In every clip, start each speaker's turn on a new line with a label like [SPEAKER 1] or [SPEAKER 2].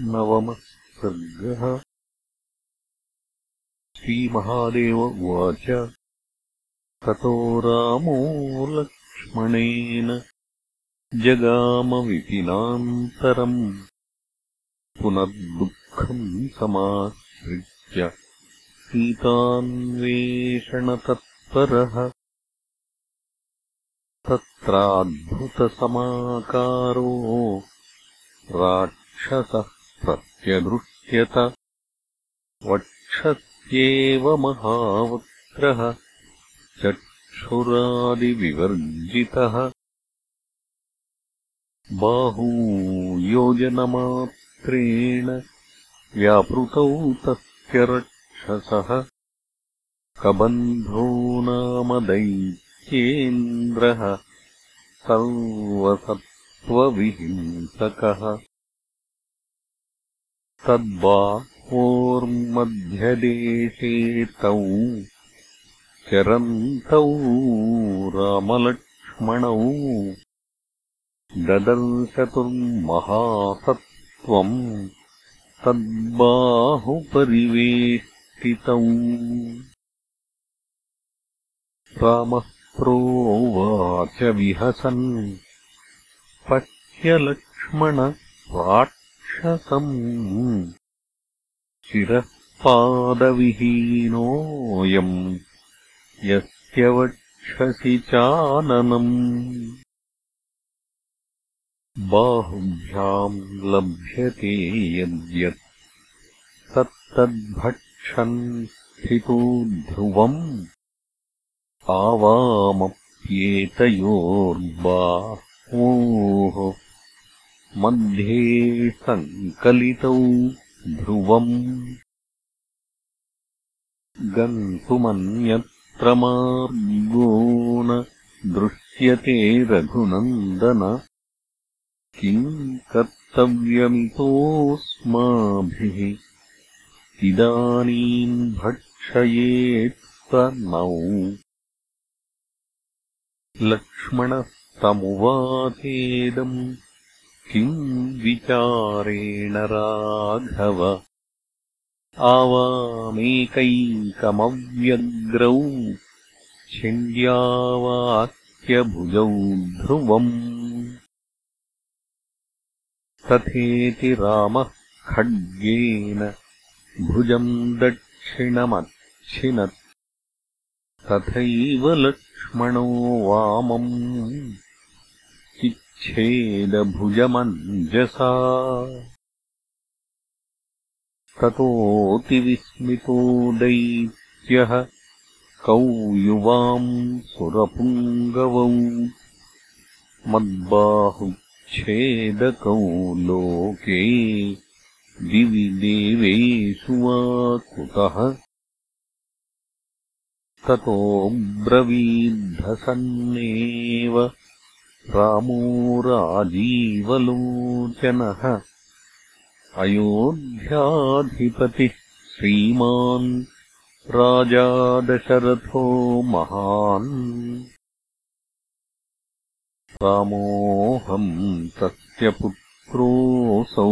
[SPEAKER 1] नवमः सर्गः श्रीमहादेव उवाच ततो रामो लक्ष्मणेन जगामविपिनान्तरम् पुनर्दुःखम् समाश्रित्य सीतान्वेषणतत्परः। तत्राद्भुतसमाकारो राक्षसः प्रत्यदृश्यत वक्षस्येव महावक्त्रः चक्षुरादिविवर्जितः। बाहूयोजनमात्रेण व्यापृतौ तस्य रक्षसः। कबन्धो नाम दैत्येन्द्रः सर्वसत्त्वविहिंसकः तद्बाह्वोर्मध्यदेशे तौ चरन्तौ रामलक्ष्मणौ ददर्शतुर्महासत्त्वम् तद्बाहुपरिवेष्टितौ। रामः प्रोवाच विहसन्। पश्य लक्ष्मण राक्षसम् पादविहीनोऽयम् यस्य वक्षसि चाननम्। बाहुभ्याम् लभ्यते यद्यत् तत्तद्भक्षन् स्थितो ध्रुवम् आवामप्येतयोर्बाह्वोः मध्ये सङ्कलितौ ध्रुवम्। गन्तुमन्यत्र मार्गो न दृश्यते रघुनन्दन। किम् कर्तव्यमितोऽस्माभिः? इदानीम् भक्षयेत्स नौ लक्ष्मणस्तमुवाचेदम् किम् विचारेण राघव? आवामेकैकमव्यग्रौ छिन्द्यावाक्यभुजौ ध्रुवम्। तथेति रामः खड्गेन भुजम् दक्षिणमच्छिनत्। तथैव लक्ष्मणो वामम् चिच्छेदभुजमञ्जसा ततोऽतिविस्मितो दैत्यः कौ युवाम् सुरपुङ्गवौ मद्बाहुच्छेदकौ लोके दिवि देवेषु वा कुतः? ततो ब्रवीद्धसन्नेव रामो राजीवलोचनः अयोध्याधिपतिः श्रीमान् राजा दशरथो महान् रामोऽहम् तस्य पुत्रोऽसौ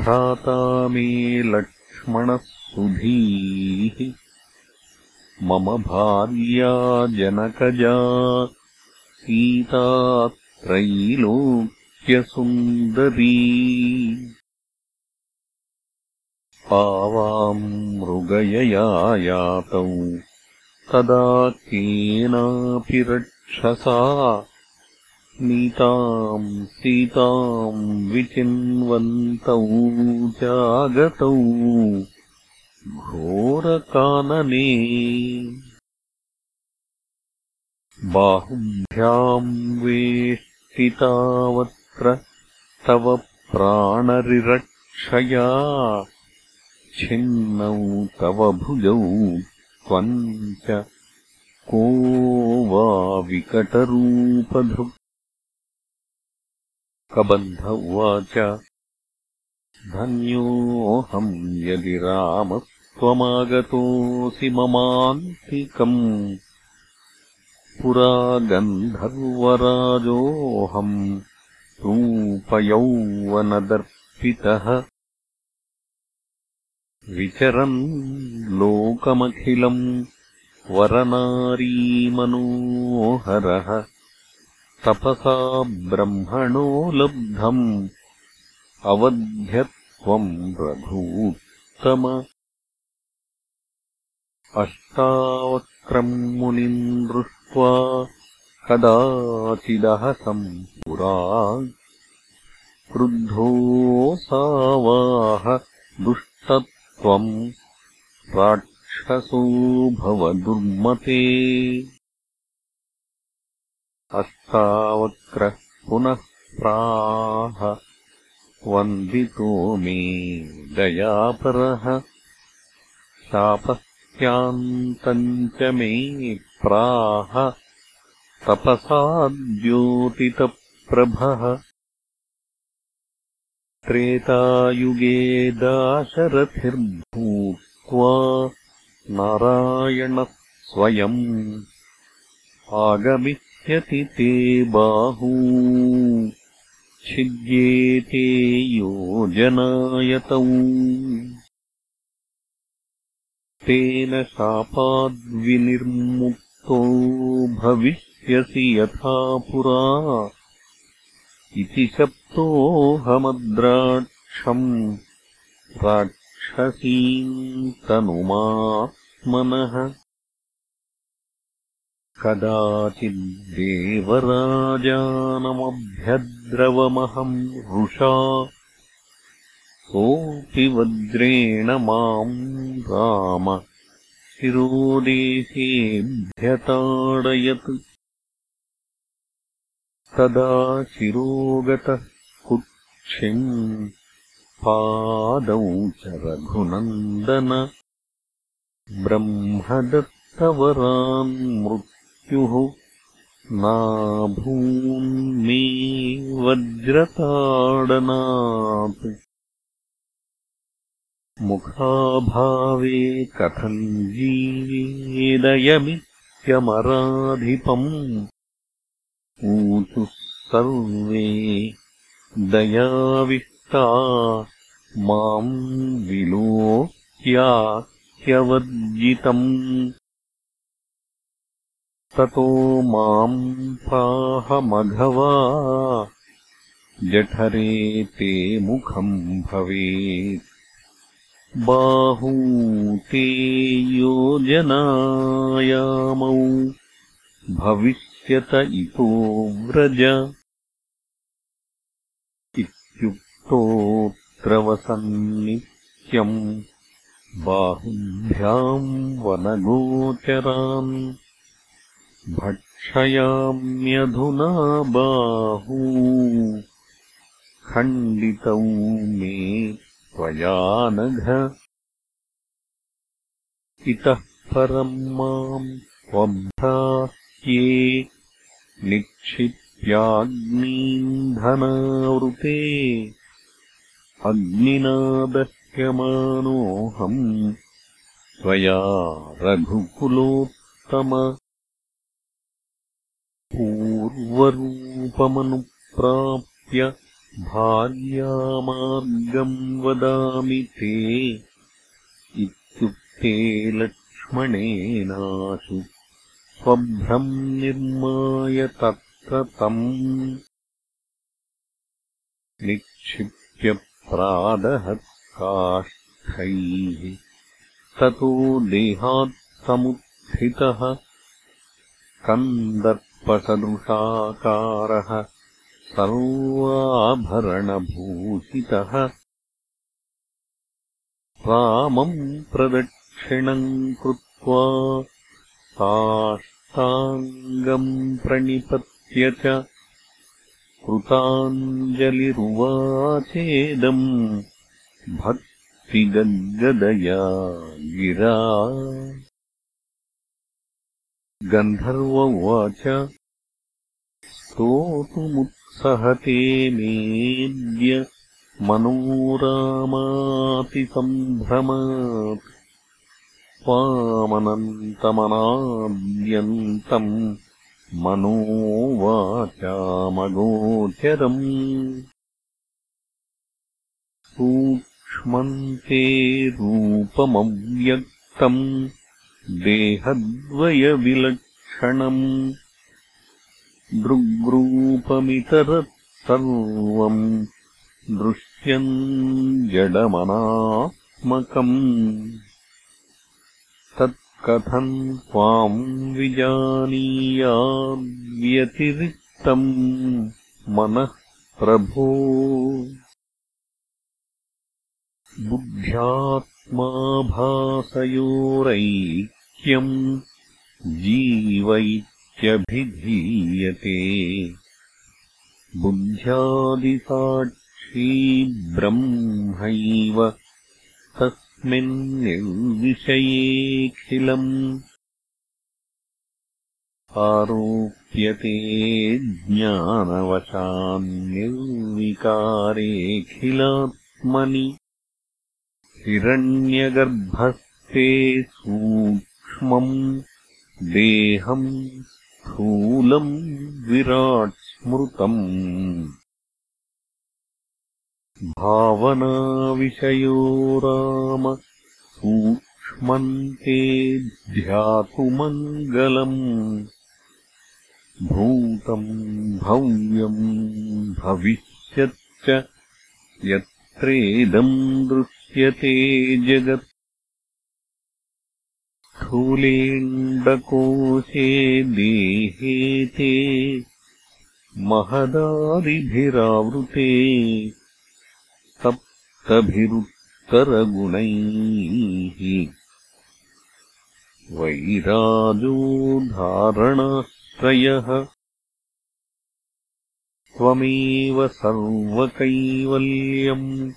[SPEAKER 1] भ्राता मे लक्ष्मणः सुधीः मम भार्या जनकजा सीतात्रैलोक्यसुन्दरी। आवाम् मृगयया यातौ तदा केनापि रक्षसा नीताम् सीताम् विचिन्वन्तौ चागतौ घोरकानने बाहुभ्याम् वेष्टितावत्र तव प्राणरिरक्षया। छिन्नौ तव भुजौ त्वम् च को वा विकटरूपधृक् कबन्ध उवाच धन्योऽहम् यदि रामस्त्वमागतोऽसि ममान्तिकम् पुरा गन्धर्वराजोऽहम् रूपयौवनदर्पितः। विचरन् लोकमखिलम् वरनारीमनोहरः। तपसा ब्रह्मणो लब्धम्। अवध्यत्वम् रघूत्तम। अष्टावक्रम् मुनिम् दृष्ट्वा कदाचिदहसम् पुरा क्रुद्धोऽसावाह दुष्टत्वम् राक्षसो भवदुर्मते अष्टावक्रः पुनः प्राह वन्दितो मे दयापरः। शापस्यान्तम् च मे प्राह तपसाद्योतितप्रभः। त्रेतायुगे दाशरथिर्भूत्वा नारायणः स्वयम् आगमिष्यति ते बाहू। छिद्येते योजनायतौ। तेन भविष्यसि यथा पुरा इति शप्तोऽहमद्राक्षम् राक्षसीम् तनुमात्मनः। कदाचिद्देवराजानमभ्यद्रवमहम् रुषा सोऽपि वज्रेण माम् राम शिरोदेशेऽभ्यताडयत् तदा शिरोगतः कुक्षिम् पादौ च रघुनन्दन। ब्रह्मदत्तवरान् मृत्युः नाभून्मे वज्रताडनात् मुखाभावे कथम् जीवेदयमित्यमराधिपम्? ऊचुः सर्वे दयाविष्टा माम् विलोक्याह्यवर्जितम् ततो माम् प्राहमघवा जठरे ते मुखम् भवेत् बाहू ते योजनायामौ भविष्यत इतो व्रज इत्युक्तोऽत्र वसन्नित्यम् बाहुभ्याम् वनगोचरान् भक्षयाम्यधुना बाहू खण्डितौ मे त्वया नघ इतः परम् माम् स्वभ्रास्ये निक्षिप्याग्नीन्धनावृते अग्निना दह्यमानोऽहम् त्वया रघुकुलोत्तम पूर्वरूपमनुप्राप्य भार्यामार्गम् वदामि ते। इत्युक्ते लक्ष्मणेनाशु। स्वभ्रम् निर्माय तत्र तम् निक्षिप्य प्रादहत्काष्ठैः। ततो देहात् समुत्थितः कन्दर्पसदृशाकारः सर्वाभरणभूषितः। रामम् प्रदक्षिणम् कृत्वा साष्टाङ्गम् प्रणिपत्य च कृताञ्जलिरुवाचेदम् भक्तिगद्गदया गिरा। गन्धर्व उवाच स्तोतुमुत्सहते मेद्य मनोरामातिसम्भ्रमात् त्वामनन्तमनाद्यन्तम् मनोवाचामगोचरम् सूक्ष्मन्ते रूपमव्यक्तम् देहद्वयविलक्षणम् सर्वम् दृश्यम् जडमनात्मकम्। तत्कथम् त्वाम् विजानीयाद्व्यतिरिक्तम् मनः प्रभो। बुद्ध्यात्माभासयोरैक्यम् जीव इत्यभिधीयते बुद्ध्यादिसाक्षी ब्रह्मैव तस्मिन्निर्विषयेऽखिलम् आरोप्यते ज्ञानवशान्निर्विकारेऽखिलात्मनि हिरण्यगर्भस्ते सूक्ष्मम् देहम् स्थूलम् विराट् स्मृतम् भावनाविषयो राम सूक्ष्मन्ते ध्यातुमङ्गलम्। भूतम् भव्यम् भविष्यच्च यत्रेदम् दृश्यते जगत् स्थूलेण्डकोशे देहे ते महदादिभिरावृते सप्तभिरुत्तरगुणैः। वैराजोधारणाश्रयः त्वमेव सर्वकैवल्यम्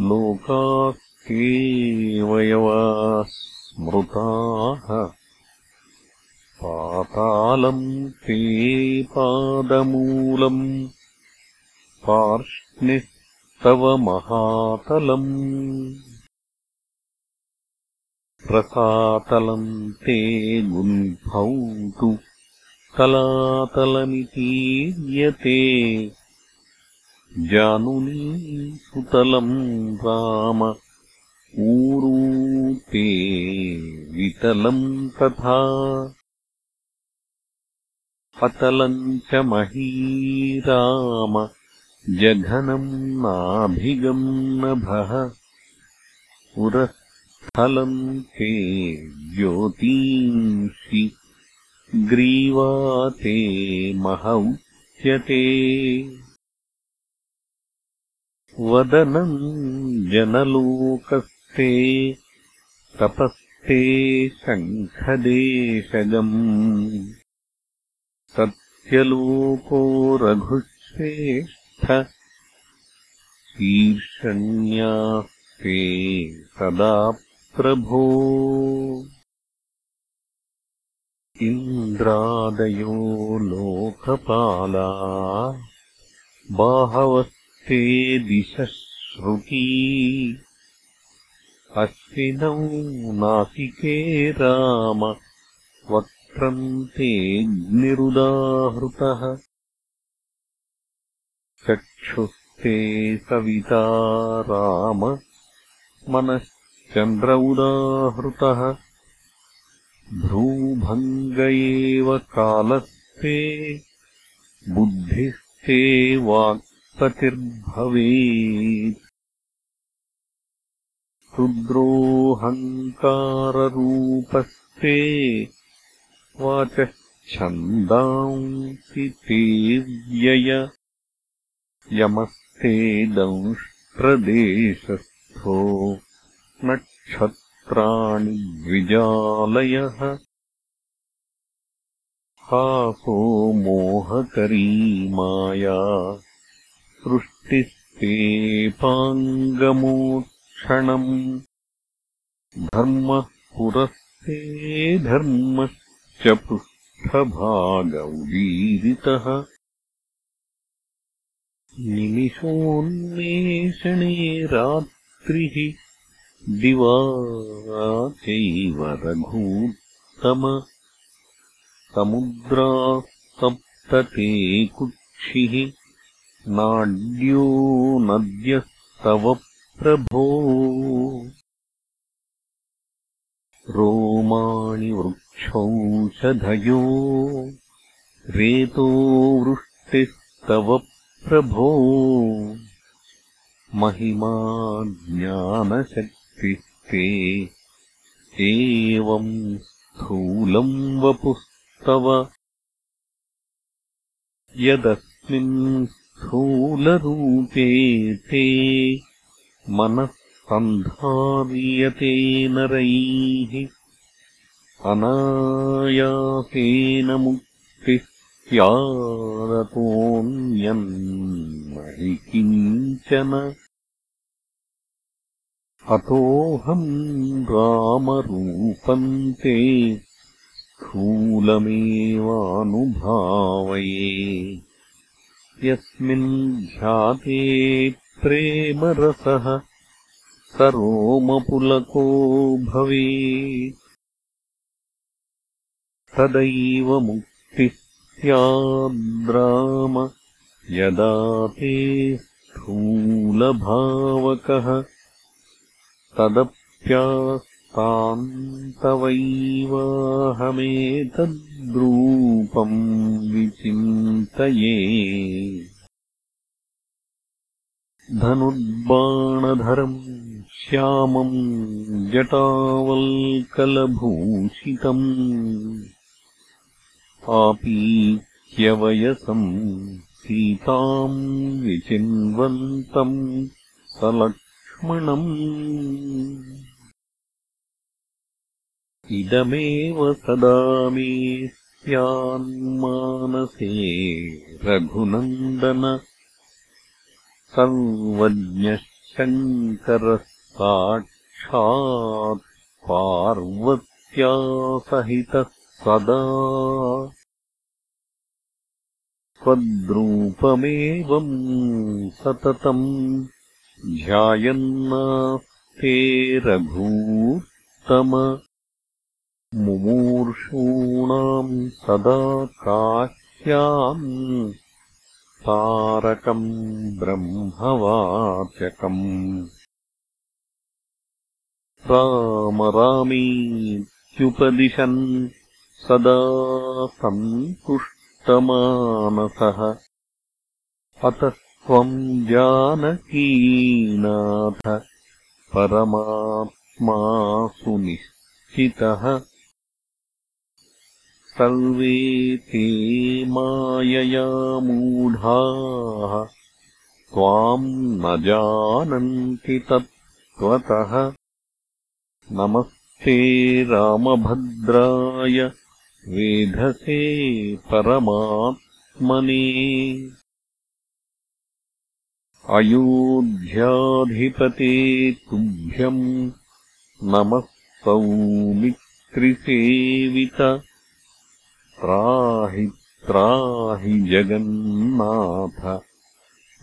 [SPEAKER 1] लोकास्तेवयवाः स्मृताः पातालम् ते पादमूलम् पार्ष्णिस्तव महातलम् रसातलम् ते गुल्फौ तु तलातलमितीर्यते सुतलम् राम ऊरूते वितलम् तथा अतलम् च महीराम जघनम् नाभिगम् नभः पुरःस्थलम् ते ज्योतींषि ग्रीवाते मह उच्यते वदनम् जनलोकस्ते तपस्ते शङ्खदेशगम्। सत्यलोको रघुश्रेष्ठ शीर्षण्यास्ते सदा प्रभो। इन्द्रादयो लोकपाला बाहवस्ते दिशश्रुती अश्विनौ नासिके राम। वक्त्रम् तेऽग्निरुदाहृतः चक्षुस्ते सविता राम। मनश्चन्द्र उदाहृतः। भ्रूभङ्ग एव कालस्ते। बुद्धिस्ते वाक्पतिर्भवेत् रुद्रोऽहङ्काररूपस्ते वाचच्छन्दांसि ते व्यय यमस्ते दंष्ट्रदेशस्थो नक्षत्र द्विजालयः। हासो मोहकरी माया सृष्टिस्तेपाङ्गमोक्षणम् धर्मः पुरस्ते धर्मश्च पृष्ठभागौदीरितः निमिषोन्मेषणे रात्रिः दिवा चैव रघूत्तम। समुद्रा सप्तते कुक्षिः नाड्यो नद्यः तव प्रभो। रोमाणि वृक्षौषधयो रेतो वृष्टिस्तव प्रभो। महिमा ज्ञानशक्तिस्ते एवम् स्थूलम् वपुस्तव। यदस्मिन् स्थूलरूपे ते मनः सन्धार्यते नरैः अनायासेन मुक्तिः स्यादतोऽन्यन्महि किञ्चन। अतोऽहम् रामरूपम् ते स्थूलमेवानुभावये। यस्मिन् ध्याते प्रेमरसः स रोमपुलको भवेत् तदैव मुक्तिः स्याद्राम यदा ते स्थूलभावकः। तदप्यास्तान्तवैवाहमेतद्रूपम् विचिन्तये धनुर्बाणधरम् श्यामम् जटावल्कलभूषितम् आपीत्यवयसम् सीताम् विचिन्वन्तम् सलक्ष्मणम्। इदमेव सदा मे स्यान्मानसे रघुनन्दन सर्वज्ञः शङ्करः साक्षात् पार्वत्या सहितः सदा त्वद्रूपमेवम् सततम् ध्यायन्नास्ते रघूत्तम मुमूर्षूणाम् सदा काश्याम् तारकम् ब्रह्मवाचकम् राम रामीत्युपदिशन् सदा सन्तुष्टमानसः। अतः त्वम् जानकीनाथ परमात्मासु निश्चितः सर्वे ते मायया मूढाः। त्वाम् न जानन्ति तत्त्वतः। नमस्ते रामभद्राय वेधसे परमात्मने। अयोध्याधिपते तुभ्यम् नमः सौमित्रिसेवित त्राहि त्राहि जगन्नाथ।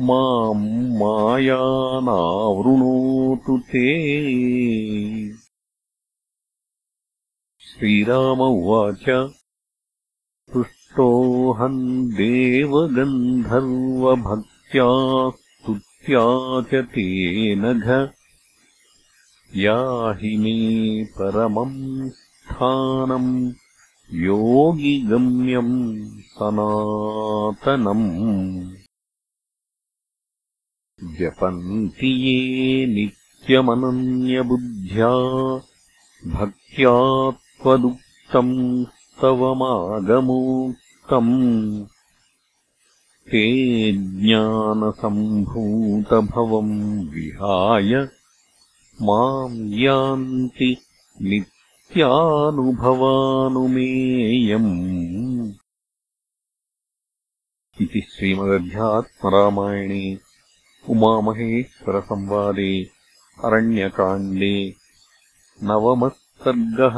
[SPEAKER 1] माम् मायानावृणोतु ते। श्रीराम उवाच तुष्टोऽहम् देवगन्धर्वभक्त्या स्तुत्या च तेनघ याहि मे परमम् स्थानम् योगिगम्यम् सनातनम्। जपन्ति ये नित्यमनन्यबुद्ध्या भक्त्या त्वदुक्तम् स्तवमागमोक्तम्। ते ज्ञानसम्भूतभवम् विहाय माम् यान्ति नित्यानुभवानुमेयम् इति श्रीमदध्यात्मरामायणे उमामहेश्वरसंवादे अरण्यकाण्डे नवमः सर्गः